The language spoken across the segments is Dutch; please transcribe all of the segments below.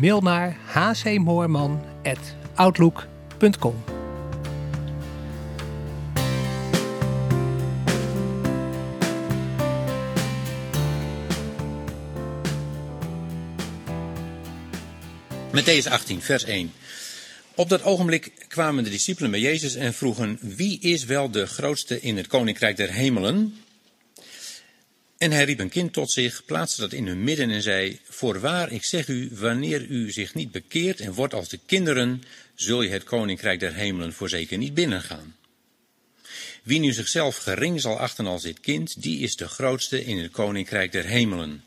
Mail naar hcmoorman.outlook.com. Matthäus 18, vers 1. Op dat ogenblik kwamen de discipelen bij Jezus en vroegen: Wie is wel de grootste in het koninkrijk der hemelen? En hij riep een kind tot zich, plaatste dat in hun midden en zei: Voorwaar, ik zeg u, wanneer u zich niet bekeert en wordt als de kinderen, zul je het koninkrijk der hemelen voorzeker niet binnengaan. Wie nu zichzelf gering zal achten als dit kind, die is de grootste in het koninkrijk der hemelen.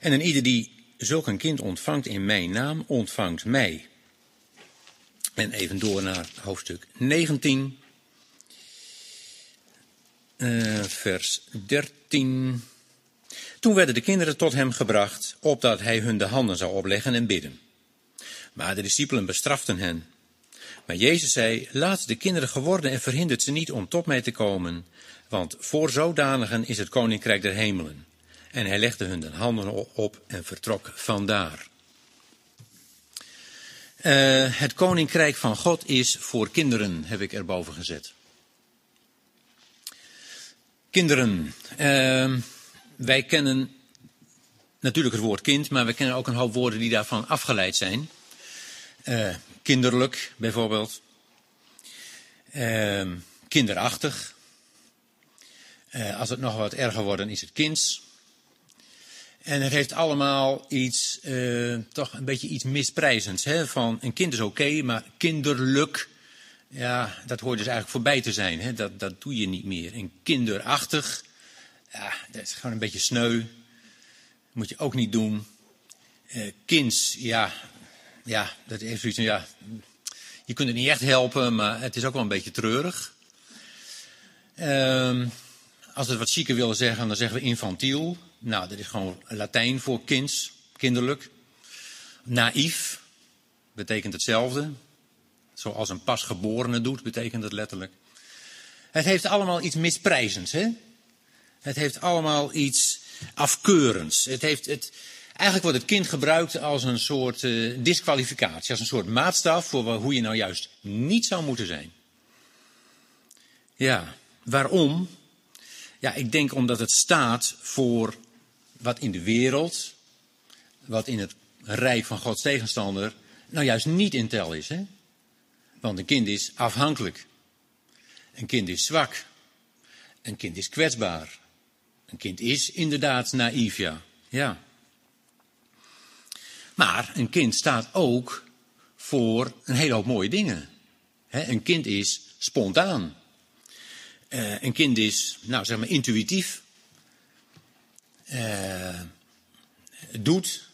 En een ieder die zulk een kind ontvangt in mijn naam, ontvangt mij. En even door naar hoofdstuk 19, uh, vers 13. Toen werden de kinderen tot hem gebracht, opdat hij hun de handen zou opleggen en bidden. Maar de discipelen bestraften hen. Maar Jezus zei, laat de kinderen geworden en verhindert ze niet om tot mij te komen, want voor zodanigen is het koninkrijk der hemelen. En hij legde hun de handen op en vertrok vandaar. Uh, het koninkrijk van God is voor kinderen, heb ik erboven gezet. Kinderen. Uh, wij kennen natuurlijk het woord kind, maar we kennen ook een hoop woorden die daarvan afgeleid zijn. Uh, kinderlijk bijvoorbeeld. Uh, kinderachtig. Uh, als het nog wat erger wordt, dan is het kinds. En het heeft allemaal iets, toch een beetje iets misprijzends. Hè? Van een kind is oké, maar kinderlijk ja, dat hoort dus eigenlijk voorbij te zijn. Hè? Dat, dat doe je niet meer. En kinderachtig, ja, dat is gewoon een beetje sneu. Moet je ook niet doen. Uh, kinds, ja, ja, dat ja, je kunt het niet echt helpen, maar het is ook wel een beetje treurig. Uh, als we het wat chiquer willen zeggen, dan zeggen we infantiel. Nou, dat is gewoon Latijn voor kinds, kinderlijk. Naïef betekent hetzelfde. Zoals een pasgeborene doet, betekent het letterlijk. Het heeft allemaal iets misprijzends, hè? Het heeft allemaal iets afkeurends. Het heeft het, eigenlijk wordt het kind gebruikt als een soort uh, disqualificatie, als een soort maatstaf voor hoe je nou juist niet zou moeten zijn. Ja, waarom? Ja, ik denk omdat het staat voor wat in de wereld, wat in het rijk van Gods tegenstander, nou juist niet in tel is. Hè? Want een kind is afhankelijk. Een kind is zwak. Een kind is kwetsbaar. Een kind is inderdaad naïef, ja. Maar een kind staat ook voor een hele hoop mooie dingen. een kind is spontaan. Uh, een kind is, nou zeg maar, intuïtief. Uh, doet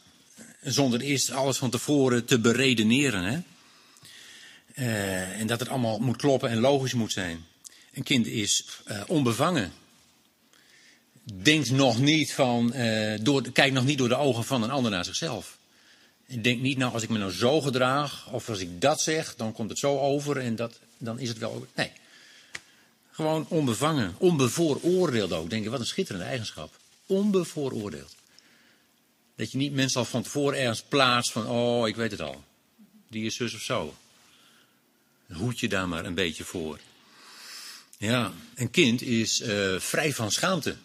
zonder eerst alles van tevoren te beredeneren. Hè? Uh, en dat het allemaal moet kloppen en logisch moet zijn. Een kind is uh, onbevangen. Denkt nog niet van, uh, door, kijkt nog niet door de ogen van een ander naar zichzelf. En denkt niet, nou als ik me nou zo gedraag, of als ik dat zeg, dan komt het zo over en dat, dan is het wel. Nee. Gewoon onbevangen, onbevooroordeeld ook. Denk je, wat een schitterende eigenschap. Onbevooroordeeld. Dat je niet mensen al van tevoren ergens plaatst van, oh, ik weet het al. Die is zus of zo. Hoed je daar maar een beetje voor. Ja, een kind is uh, vrij van schaamte.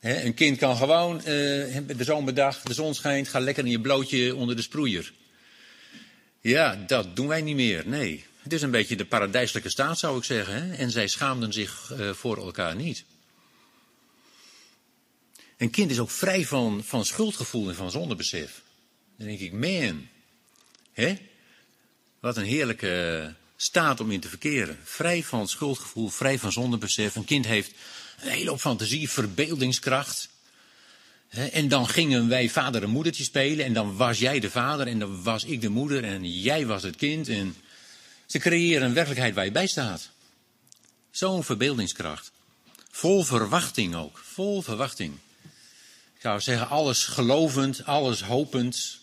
Een kind kan gewoon uh, de zomerdag, de zon schijnt, ga lekker in je blootje onder de sproeier. Ja, dat doen wij niet meer, nee. Het is een beetje de paradijselijke staat, zou ik zeggen. Hè? En zij schaamden zich uh, voor elkaar niet. Een kind is ook vrij van, van schuldgevoel en van zondebesef. Dan denk ik, man, hè? Wat een heerlijke staat om in te verkeren. Vrij van schuldgevoel, vrij van zondebesef. Een kind heeft een hele hoop fantasie, verbeeldingskracht. En dan gingen wij vader en moedertje spelen en dan was jij de vader en dan was ik de moeder en jij was het kind. En ze creëren een werkelijkheid waar je bij staat. Zo'n verbeeldingskracht. Vol verwachting ook, vol verwachting. Ik zou zeggen, alles gelovend, alles hopend.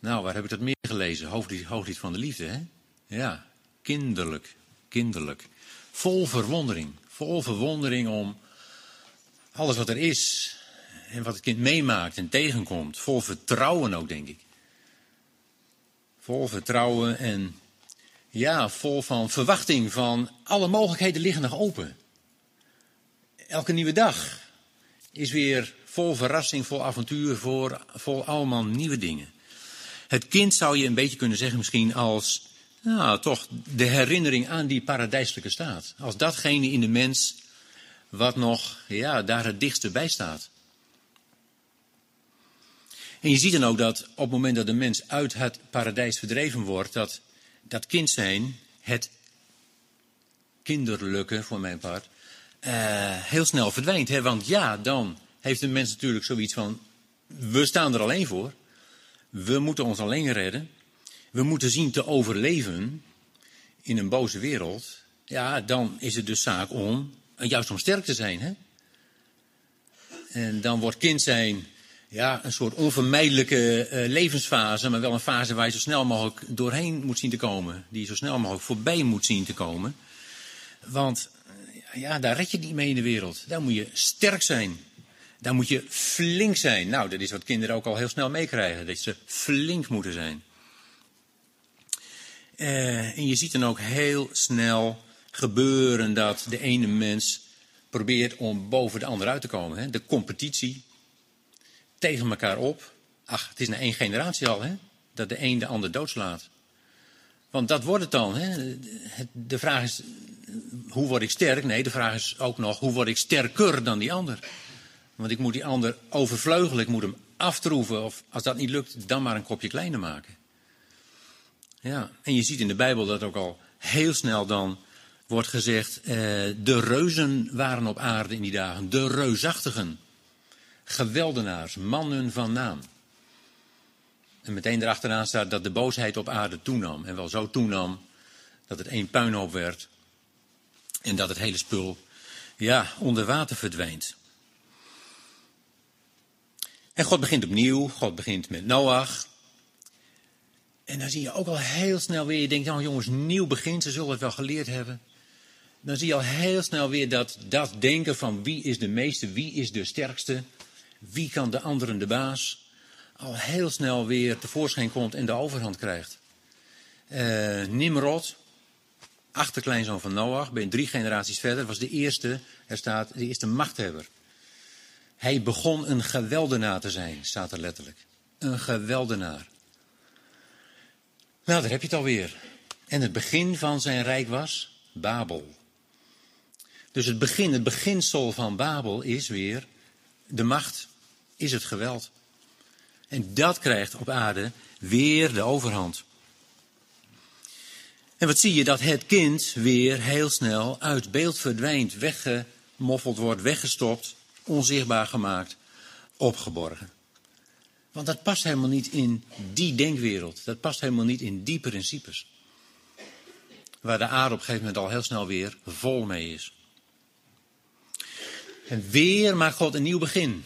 Nou, waar heb ik dat meer gelezen? Hooglied, hooglied van de liefde, hè? Ja, kinderlijk, kinderlijk. Vol verwondering, vol verwondering om alles wat er is en wat het kind meemaakt en tegenkomt. Vol vertrouwen ook, denk ik. Vol vertrouwen en ja, vol van verwachting van alle mogelijkheden liggen nog open. Elke nieuwe dag is weer vol verrassing, vol avontuur, vol, vol allemaal nieuwe dingen. Het kind zou je een beetje kunnen zeggen misschien als, nou toch, de herinnering aan die paradijselijke staat. Als datgene in de mens wat nog, ja, daar het dichtste bij staat. En je ziet dan ook dat op het moment dat de mens uit het paradijs verdreven wordt, dat dat kind zijn, het kinderlijke voor mijn part, uh, heel snel verdwijnt. Hè? Want ja, dan heeft de mens natuurlijk zoiets van, we staan er alleen voor. We moeten ons alleen redden. We moeten zien te overleven in een boze wereld. Ja, dan is het dus zaak om, juist om sterk te zijn. Hè? En dan wordt kind zijn ja, een soort onvermijdelijke uh, levensfase, maar wel een fase waar je zo snel mogelijk doorheen moet zien te komen. Die je zo snel mogelijk voorbij moet zien te komen. Want ja, daar red je niet mee in de wereld. Daar moet je sterk zijn. Daar moet je flink zijn. Nou, dat is wat kinderen ook al heel snel meekrijgen. Dat ze flink moeten zijn. Uh, en je ziet dan ook heel snel gebeuren dat de ene mens probeert om boven de ander uit te komen. Hè? De competitie tegen elkaar op. Ach, het is na één generatie al, hè? Dat de een de ander doodslaat. Want dat wordt het dan. Hè? De vraag is, hoe word ik sterk? Nee, de vraag is ook nog, hoe word ik sterker dan die ander? Want ik moet die ander overvleugelen, ik moet hem aftroeven. Of als dat niet lukt, dan maar een kopje kleiner maken. Ja, en je ziet in de Bijbel dat ook al heel snel dan wordt gezegd, eh, de reuzen waren op aarde in die dagen, de reusachtigen, geweldenaars, mannen van naam. En meteen erachteraan staat dat de boosheid op aarde toenam. En wel zo toenam dat het één puinhoop werd. En dat het hele spul, ja, onder water verdwijnt. En God begint opnieuw. God begint met Noach. En dan zie je ook al heel snel weer, je denkt, nou jongens, nieuw begin, ze zullen het wel geleerd hebben. Dan zie je al heel snel weer dat, dat denken van wie is de meeste, wie is de sterkste, wie kan de anderen de baas, al heel snel weer tevoorschijn komt en de overhand krijgt. Uh, Nimrod, achterkleinzoon van Noach, ben drie generaties verder, was de eerste, er staat, de eerste machthebber. Hij begon een geweldenaar te zijn, staat er letterlijk. Een geweldenaar. Nou, daar heb je het alweer. En het begin van zijn rijk was Babel. Dus het begin, het beginsel van Babel is weer de macht, is het geweld. En dat krijgt op aarde weer de overhand. En wat zie je? Dat het kind weer heel snel uit beeld verdwijnt, weggemoffeld wordt, weggestopt, onzichtbaar gemaakt, opgeborgen. Want dat past helemaal niet in die denkwereld. Dat past helemaal niet in die principes. Waar de aarde op een gegeven moment al heel snel weer vol mee is. En weer maakt God een nieuw begin.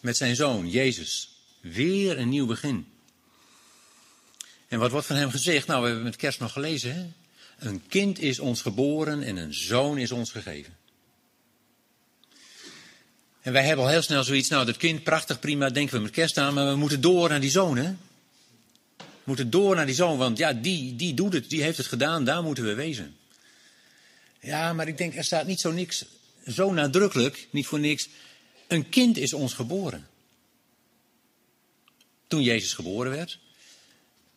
Met zijn zoon, Jezus. Weer een nieuw begin. En wat wordt van hem gezegd? Nou, we hebben met kerst nog gelezen. Hè? Een kind is ons geboren en een zoon is ons gegeven. En wij hebben al heel snel zoiets, nou dat kind, prachtig, prima, denken we met kerst aan, maar we moeten door naar die zoon, hè? We moeten door naar die zoon, want ja, die, die doet het, die heeft het gedaan, daar moeten we wezen. Ja, maar ik denk, er staat niet zo niks, zo nadrukkelijk, niet voor niks, een kind is ons geboren. Toen Jezus geboren werd,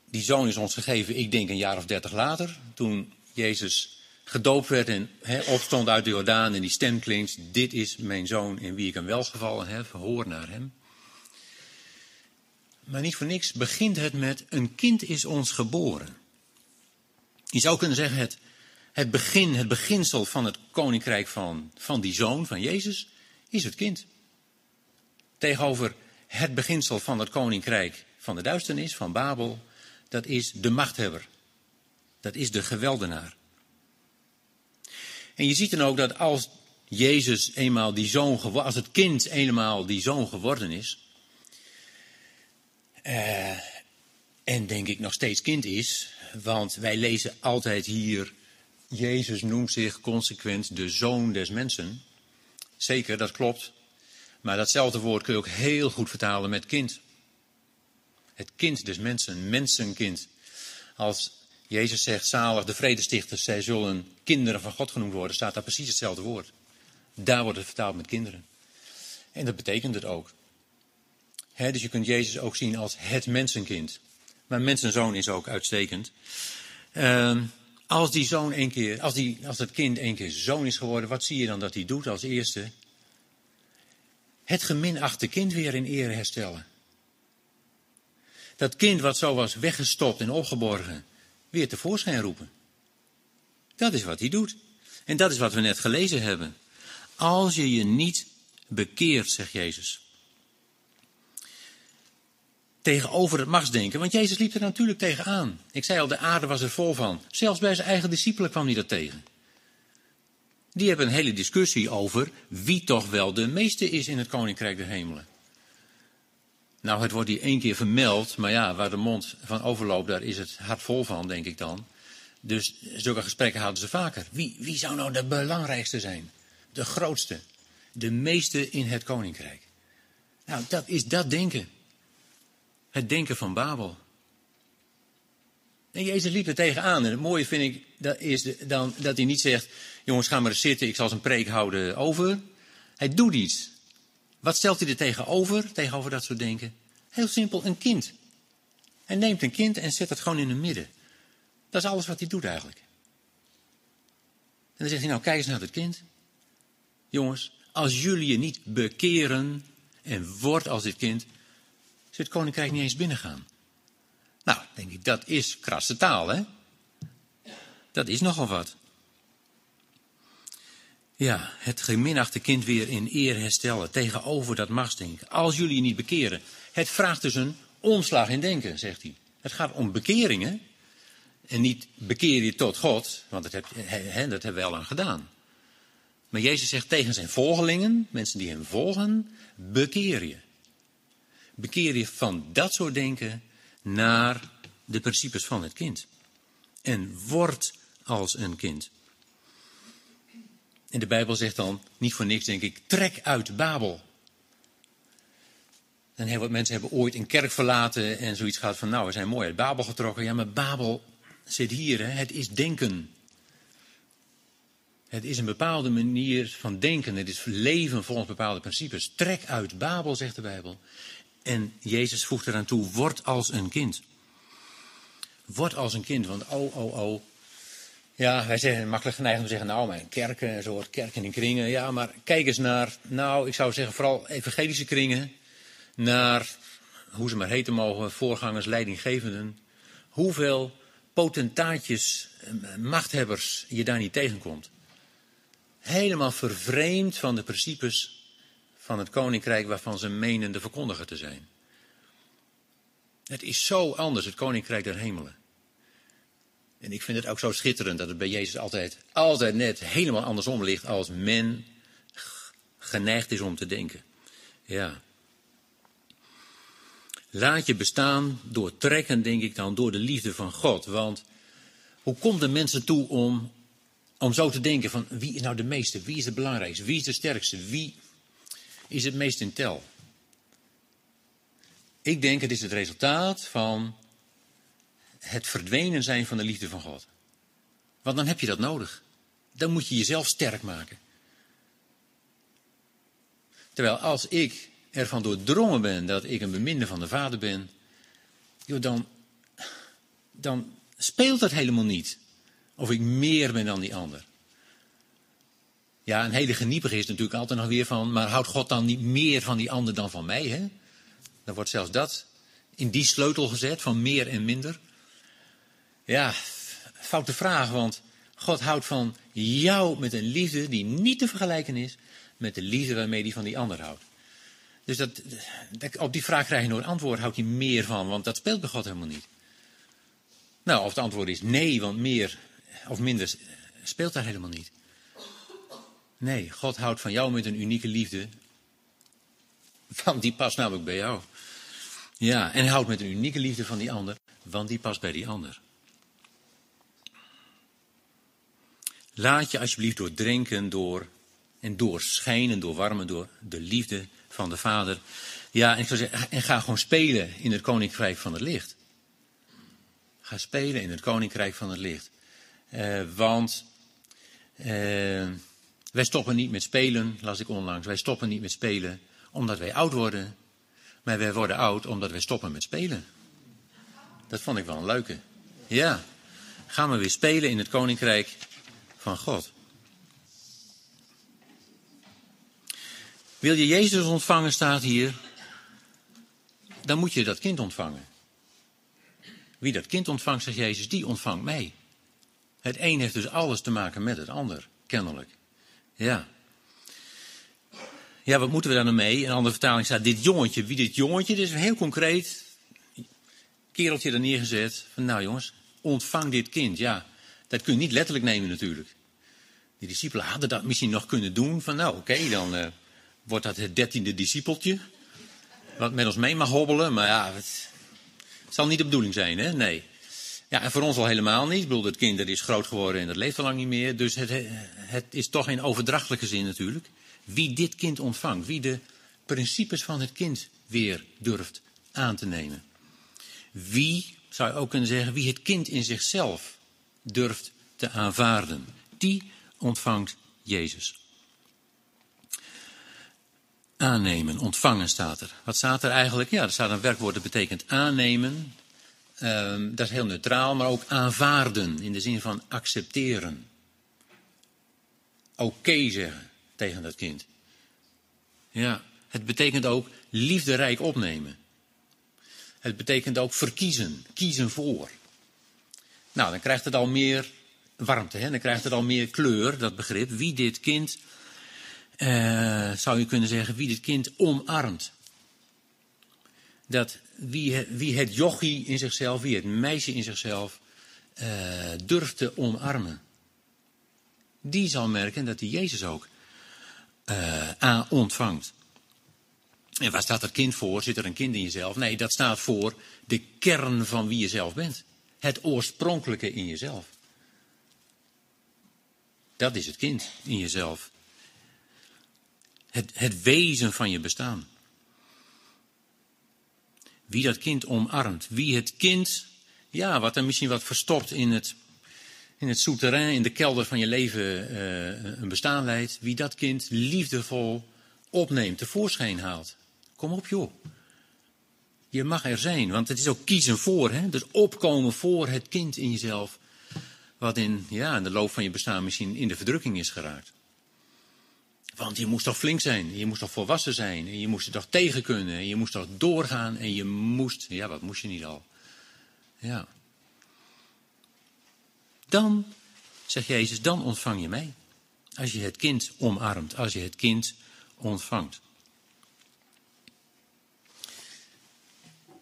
die zoon is ons gegeven, ik denk een jaar of dertig later, toen Jezus gedoopt werd en he, opstond uit de Jordaan en die stem klinkt, dit is mijn zoon in wie ik een welgevallen heb, hoor naar hem. Maar niet voor niks begint het met een kind is ons geboren. Je zou kunnen zeggen het, het begin, het beginsel van het koninkrijk van, van die zoon, van Jezus, is het kind. tegenover het beginsel van het koninkrijk van de duisternis, van Babel, dat is de machthebber. Dat is de geweldenaar. En je ziet dan ook dat als Jezus eenmaal die zoon, als het kind eenmaal die zoon geworden is, eh, en denk ik nog steeds kind is, want wij lezen altijd hier, Jezus noemt zich consequent de zoon des mensen. Zeker, dat klopt. Maar datzelfde woord kun je ook heel goed vertalen met kind. Het kind des mensen, mensenkind. Als Jezus zegt, zalig de vredestichters, zij zullen kinderen van God genoemd worden, staat daar precies hetzelfde woord. Daar wordt het vertaald met kinderen. En dat betekent het ook. dus je kunt Jezus ook zien als het mensenkind. Maar mensenzoon is ook uitstekend. Uh, als die zoon een keer, als, die, als dat kind een keer zoon is geworden, wat zie je dan dat hij doet als eerste? Het geminachte kind weer in ere herstellen. Dat kind wat zo was weggestopt en opgeborgen, weer tevoorschijn roepen. Dat is wat hij doet. En dat is wat we net gelezen hebben. Als je je niet bekeert, zegt Jezus. Tegenover het machtsdenken. Want Jezus liep er natuurlijk tegenaan. Ik zei al, de aarde was er vol van. Zelfs bij zijn eigen discipelen kwam hij dat tegen. Die hebben een hele discussie over wie toch wel de meeste is in het koninkrijk der hemelen. Nou, het wordt hier één keer vermeld, maar ja, waar de mond van overloopt, daar is het hart vol van, denk ik dan. Dus zulke gesprekken hadden ze vaker. Wie, wie zou nou de belangrijkste zijn? De grootste? De meeste in het koninkrijk? Nou, dat is dat denken. Het denken van Babel. En Jezus liep er tegenaan. En het mooie vind ik dat is dan dat hij niet zegt: Jongens, ga maar zitten, ik zal eens een preek houden over. Hij doet iets. Wat stelt hij er tegenover, tegenover dat soort denken? Heel simpel, een kind. Hij neemt een kind en zet het gewoon in het midden. Dat is alles wat hij doet eigenlijk. En dan zegt hij, nou kijk eens naar het kind. Jongens, als jullie je niet bekeren en wordt als dit kind, zit het koninkrijk niet eens binnengaan. Nou, denk ik, dat is krasse taal, hè? Dat is nogal wat. Ja, het geminachte kind weer in eer herstellen tegenover dat machtsdenken. Als jullie niet bekeren. Het vraagt dus een omslag in denken, zegt hij. Het gaat om bekeringen. En niet bekeer je tot God, want dat, heb, he, dat hebben we al aan gedaan. Maar Jezus zegt tegen zijn volgelingen, mensen die hem volgen, bekeer je. Bekeer je van dat soort denken naar de principes van het kind. En word als een kind. En de Bijbel zegt dan, niet voor niks denk ik, trek uit Babel. En heel wat mensen hebben ooit een kerk verlaten en zoiets gehad van, nou, we zijn mooi uit Babel getrokken. Ja, maar Babel zit hier, hè? het is denken. Het is een bepaalde manier van denken. Het is leven volgens bepaalde principes. Trek uit Babel, zegt de Bijbel. En Jezus voegt eraan toe, word als een kind. Word als een kind, want oh, oh, oh, ja, wij zijn makkelijk geneigd om te zeggen, nou, mijn kerken, een soort kerken in kringen. Ja, maar kijk eens naar, nou, ik zou zeggen vooral evangelische kringen. Naar, hoe ze maar heten mogen, voorgangers, leidinggevenden. Hoeveel potentaatjes, eh, machthebbers je daar niet tegenkomt. Helemaal vervreemd van de principes van het koninkrijk waarvan ze menen de verkondiger te zijn. Het is zo anders, het koninkrijk der hemelen. En ik vind het ook zo schitterend dat het bij Jezus altijd, altijd net helemaal andersom ligt als men geneigd is om te denken. Ja. Laat je bestaan doortrekken, denk ik dan, door de liefde van God. Want hoe komt de mensen toe om, om zo te denken van wie is nou de meeste, wie is de belangrijkste, wie is de sterkste, wie is het meest in tel? Ik denk het is het resultaat van het verdwenen zijn van de liefde van God. Want dan heb je dat nodig. Dan moet je jezelf sterk maken. Terwijl als ik ervan doordrongen ben dat ik een beminde van de Vader ben, dan, dan speelt dat helemaal niet. Of ik meer ben dan die ander. Ja, een hele geniepige is natuurlijk altijd nog weer van, maar houdt God dan niet meer van die ander dan van mij? Hè? Dan wordt zelfs dat in die sleutel gezet van meer en minder. Ja, foute vraag, want God houdt van jou met een liefde die niet te vergelijken is met de liefde waarmee hij van die ander houdt. Dus dat, op die vraag krijg je nooit antwoord. Houdt hij meer van? Want dat speelt bij God helemaal niet. Nou, of het antwoord is nee, want meer of minder speelt daar helemaal niet. Nee, God houdt van jou met een unieke liefde. Want die past namelijk bij jou. Ja, en houdt met een unieke liefde van die ander, want die past bij die ander. Laat je alsjeblieft doordrenken door en doorschijnen, doorwarmen door de liefde van de Vader. Ja, en, ik zou zeggen, en ga gewoon spelen in het Koninkrijk van het Licht. Ga spelen in het Koninkrijk van het Licht. Eh, want eh, wij stoppen niet met spelen, las ik onlangs. Wij stoppen niet met spelen omdat wij oud worden. Maar wij worden oud omdat wij stoppen met spelen. Dat vond ik wel een leuke. Ja, gaan we weer spelen in het Koninkrijk van God. Wil je Jezus ontvangen, staat hier, dan moet je dat kind ontvangen. Wie dat kind ontvangt, zegt Jezus, die ontvangt mij. Het een heeft dus alles te maken met het ander, kennelijk. Ja. Ja, wat moeten we daar nou mee? In een andere vertaling staat dit jongetje. Wie dit jongetje? Dit is heel concreet. Kereltje er neergezet. Van nou jongens, ontvang dit kind. Ja, dat kun je niet letterlijk nemen natuurlijk. De discipelen hadden dat misschien nog kunnen doen. Van nou oké, dan uh, wordt dat het dertiende discipeltje. Wat met ons mee mag hobbelen. Maar ja, het, zal niet de bedoeling zijn hè? Nee. Ja, en voor ons al helemaal niet. Ik bedoel, het kind is groot geworden en dat leeft al lang niet meer. Dus het, het is toch in overdrachtelijke zin natuurlijk. Wie dit kind ontvangt, wie de principes van het kind weer durft aan te nemen. Wie, zou je ook kunnen zeggen, wie het kind in zichzelf durft te aanvaarden. Die ontvangt Jezus. Aannemen, ontvangen staat er. Wat staat er eigenlijk? Ja, er staat een werkwoord dat betekent aannemen. Um, dat is heel neutraal, maar ook aanvaarden in de zin van accepteren. Oké zeggen tegen dat kind. Ja, het betekent ook liefderijk opnemen. Het betekent ook verkiezen, kiezen voor. Nou, dan krijgt het al meer warmte, hè? dan krijgt het al meer kleur, dat begrip. Wie dit kind, uh, zou je kunnen zeggen, wie dit kind omarmt. Dat wie, wie het jochie in zichzelf, wie het meisje in zichzelf uh, durft te omarmen. Die zal merken dat hij Jezus ook aan ontvangt. En waar staat dat kind voor? Zit er een kind in jezelf? Nee, dat staat voor de kern van wie je zelf bent. Het oorspronkelijke in jezelf. Dat is het kind in jezelf. Het, het wezen van je bestaan. Wie dat kind omarmt. Wie het kind, ja, wat er misschien wat verstopt in het, in het souterrain, in de kelder van je leven uh, een bestaan leidt. Wie dat kind liefdevol opneemt, tevoorschijn haalt. Kom op joh. Je mag er zijn, want het is ook kiezen voor. Hè? Dus opkomen voor het kind in jezelf. Wat in, ja, in de loop van je bestaan misschien in de verdrukking is geraakt. Want je moest toch flink zijn, je moest toch volwassen zijn, en je moest er toch tegen kunnen, en je moest toch doorgaan en je moest, ja, wat moest je niet al? Ja. Dan, zegt Jezus, dan ontvang je mij. Als je het kind omarmt, als je het kind ontvangt.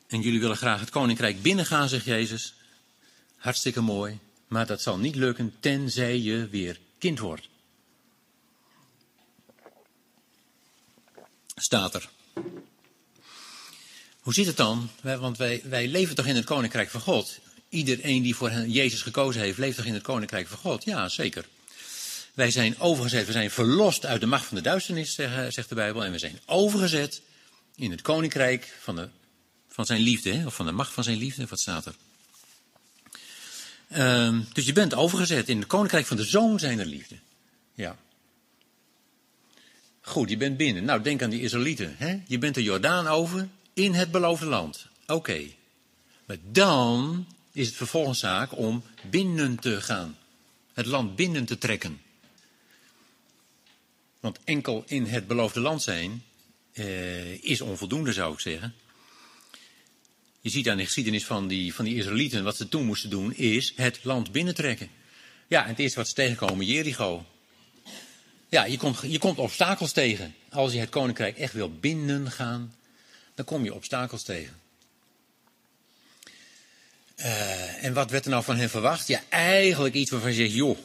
En jullie willen graag het koninkrijk binnengaan, zegt Jezus. Hartstikke mooi, maar dat zal niet lukken tenzij je weer kind wordt. Staat er. Hoe zit het dan? Want wij, wij leven toch in het koninkrijk van God? Iedereen die voor Jezus gekozen heeft, leeft toch in het koninkrijk van God? Ja, zeker. Wij zijn overgezet, we zijn verlost uit de macht van de duisternis, zegt de Bijbel. En we zijn overgezet in het koninkrijk van, de, van zijn liefde, hè? of van de macht van zijn liefde. Wat staat er? Um, dus je bent overgezet in het koninkrijk van de zoon zijner liefde. Ja. Goed, je bent binnen. Nou, denk aan die Israëlieten. Hè? Je bent de Jordaan over in het beloofde land. Oké. Maar dan is het vervolgens zaak om binnen te gaan. Het land binnen te trekken. Want enkel in het beloofde land zijn uh, is onvoldoende, zou ik zeggen. Je ziet aan de geschiedenis van die, van die Israëlieten, wat ze toen moesten doen, is het land binnentrekken. Ja, en het eerste wat ze tegenkomen, Jericho. Ja, je komt, je komt obstakels tegen. Als je het koninkrijk echt wil binnengaan, dan kom je obstakels tegen. Uh, en wat werd er nou van hen verwacht? Ja, eigenlijk iets waarvan je zegt, joh,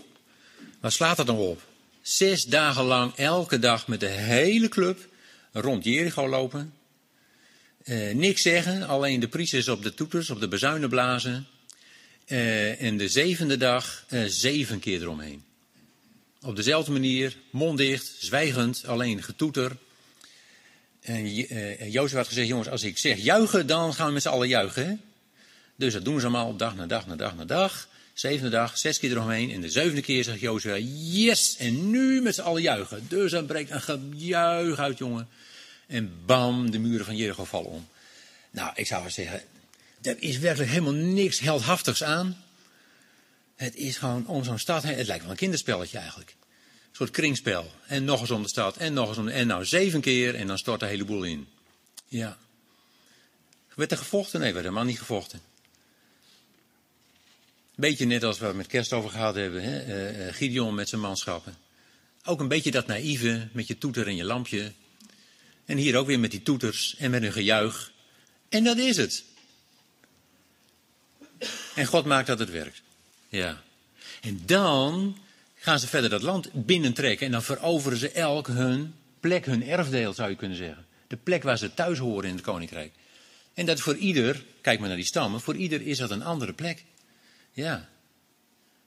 waar slaat dat dan op? Zes dagen lang, elke dag met de hele club rond Jericho lopen. Uh, niks zeggen, alleen de priesters op de toeters, op de bezuinen blazen. Uh, en de zevende dag zeven keer eromheen. Op dezelfde manier, mond dicht, zwijgend, alleen getoeter. En Jozef had gezegd, jongens, als ik zeg juichen, dan gaan we met z'n allen juichen. Dus dat doen ze allemaal dag na dag na dag na dag. Zevende dag, zes keer eromheen. En de zevende keer zegt Jozef, yes, en nu met z'n allen juichen. Dus dan breekt een gejuich uit, jongen. En bam, de muren van Jericho vallen om. Nou, ik zou zeggen, er is werkelijk helemaal niks heldhaftigs aan. Het is gewoon om zo'n stad heen. Het lijkt wel een kinderspelletje eigenlijk. Een soort kringspel. En nog eens om de stad. En nog eens om de, En nou zeven keer. En dan stort de hele boel in. Ja. Werd er gevochten? Nee, werd helemaal niet gevochten. Beetje net als we het met kerst over gehad hebben. Hè? Uh, Gideon met zijn manschappen. Ook een beetje dat naïeve met je toeter en je lampje. En hier ook weer met die toeters en met een gejuich. En dat is het. En God maakt dat het werkt. Ja. En dan gaan ze verder dat land binnentrekken en dan veroveren ze elk hun plek, hun erfdeel zou je kunnen zeggen. De plek waar ze thuis horen in het koninkrijk. En dat voor ieder, kijk maar naar die stammen, voor ieder is dat een andere plek. Ja.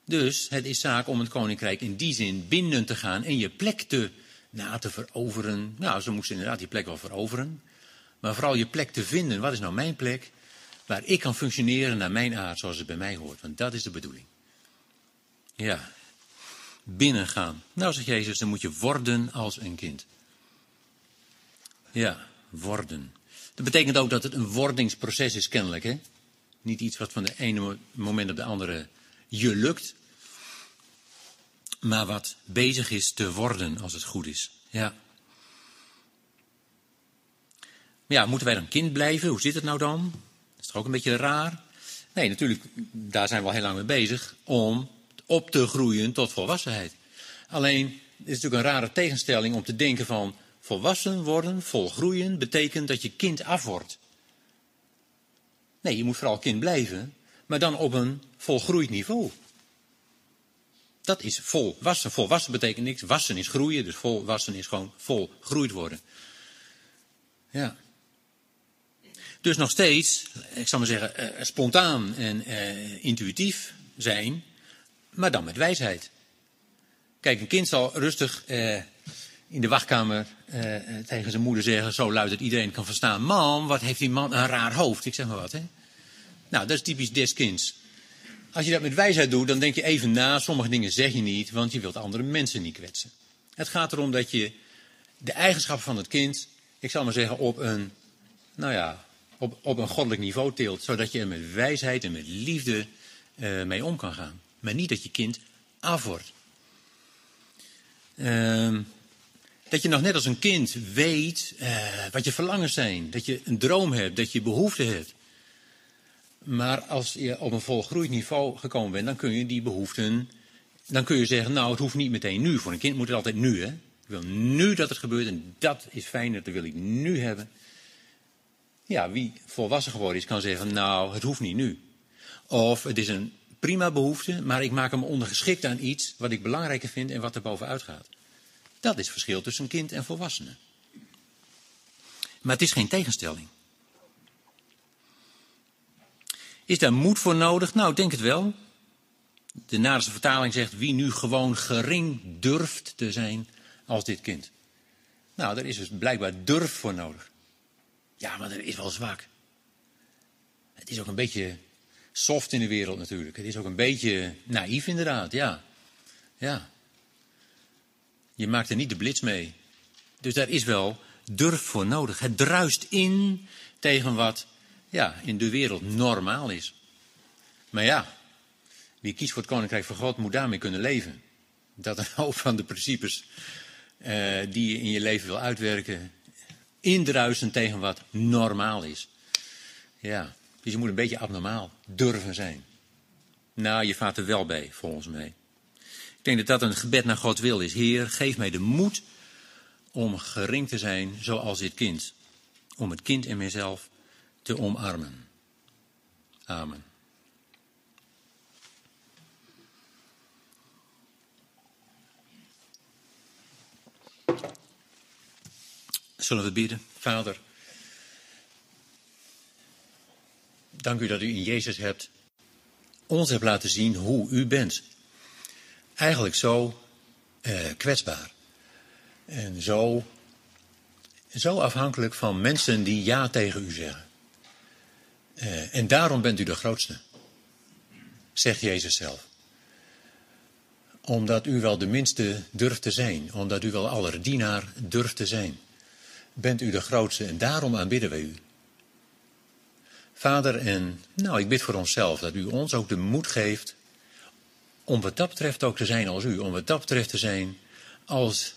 Dus het is zaak om het koninkrijk in die zin binnen te gaan en je plek te, na te veroveren. Nou, ze moesten inderdaad die plek wel veroveren. Maar vooral je plek te vinden. Wat is nou mijn plek? Waar ik kan functioneren naar mijn aard zoals het bij mij hoort. Want dat is de bedoeling. Ja, binnengaan. Nou, zegt Jezus, dan moet je worden als een kind. Ja, worden. Dat betekent ook dat het een wordingsproces is, kennelijk. Hè? Niet iets wat van de ene moment op de andere je lukt. Maar wat bezig is te worden als het goed is. Ja. Ja, moeten wij dan kind blijven? Hoe zit het nou dan? Dat is toch ook een beetje raar? Nee, natuurlijk, daar zijn we al heel lang mee bezig. Om op te groeien tot volwassenheid. Alleen, het is natuurlijk een rare tegenstelling om te denken van volwassen worden, volgroeien, betekent dat je kind af wordt. Nee, je moet vooral kind blijven, maar dan op een volgroeid niveau. Dat is volwassen. Volwassen betekent niks. Wassen is groeien, dus volwassen is gewoon volgroeid worden. Ja. Dus nog steeds, ik zal maar zeggen, eh, spontaan en eh, intuïtief zijn, maar dan met wijsheid. Kijk, een kind zal rustig eh, in de wachtkamer eh, tegen zijn moeder zeggen, zo luid dat iedereen kan verstaan. Mam, wat heeft die man een raar hoofd? Ik zeg maar wat, hè. Nou, dat is typisch des kinds. Als je dat met wijsheid doet, dan denk je even na. Sommige dingen zeg je niet, want je wilt andere mensen niet kwetsen. Het gaat erom dat je de eigenschappen van het kind, ik zal maar zeggen, op een, nou ja, op, op een goddelijk niveau tilt. Zodat je er met wijsheid en met liefde uh, mee om kan gaan. Maar niet dat je kind af wordt. Uh, dat je nog net als een kind weet uh, wat je verlangens zijn. Dat je een droom hebt, dat je behoeften hebt. Maar als je op een volgroeid niveau gekomen bent, dan kun je die behoeften. Dan kun je zeggen, nou, het hoeft niet meteen nu. Voor een kind moet het altijd nu, hè. Ik wil nu dat het gebeurt en dat is fijn, dat wil ik nu hebben. Ja, wie volwassen geworden is, kan zeggen, nou, het hoeft niet nu. Of het is een prima behoefte, maar ik maak hem ondergeschikt aan iets wat ik belangrijker vind en wat er bovenuit gaat. Dat is het verschil tussen kind en volwassene. Maar het is geen tegenstelling. Is daar moed voor nodig? Nou, denk het wel. De Nederlandse vertaling zegt wie nu gewoon gering durft te zijn als dit kind. Nou, daar is dus blijkbaar durf voor nodig. Ja, maar dat is wel zwak. Het is ook een beetje soft in de wereld natuurlijk. Het is ook een beetje naïef inderdaad, ja. Ja. Je maakt er niet de blitz mee. Dus daar is wel durf voor nodig. Het druist in tegen wat ja, in de wereld normaal is. Maar ja, wie kiest voor het Koninkrijk van God moet daarmee kunnen leven. Dat een hoop van de principes uh, die je in je leven wil uitwerken, indruisen tegen wat normaal is. Ja, dus je moet een beetje abnormaal durven zijn. Nou, je vaart er wel bij, volgens mij. denk dat dat een gebed naar God wil is. Heer, geef mij de moed om gering te zijn zoals dit kind. Om het kind en mijzelf te omarmen. Amen. Zullen we bidden? Vader, dank u dat u in Jezus hebt ons hebt laten zien hoe u bent. Eigenlijk zo eh, kwetsbaar. En zo, zo afhankelijk van mensen die ja tegen u zeggen. Eh, en daarom bent u de grootste, zegt Jezus zelf. Omdat u wel de minste durft te zijn, omdat u wel allerdienaar durft te zijn, bent u de grootste en daarom aanbidden wij u. Vader, en nou, ik bid voor onszelf dat u ons ook de moed geeft om wat dat betreft ook te zijn als u, om wat dat betreft te zijn als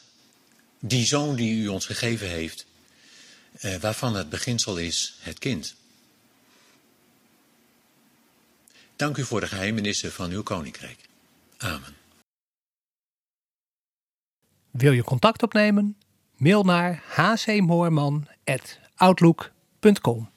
die zoon die u ons gegeven heeft, eh, waarvan het beginsel is het kind. Dank u voor de geheimenissen van uw koninkrijk. Amen. Wil je contact opnemen? Mail naar hcmoorman.outlook.com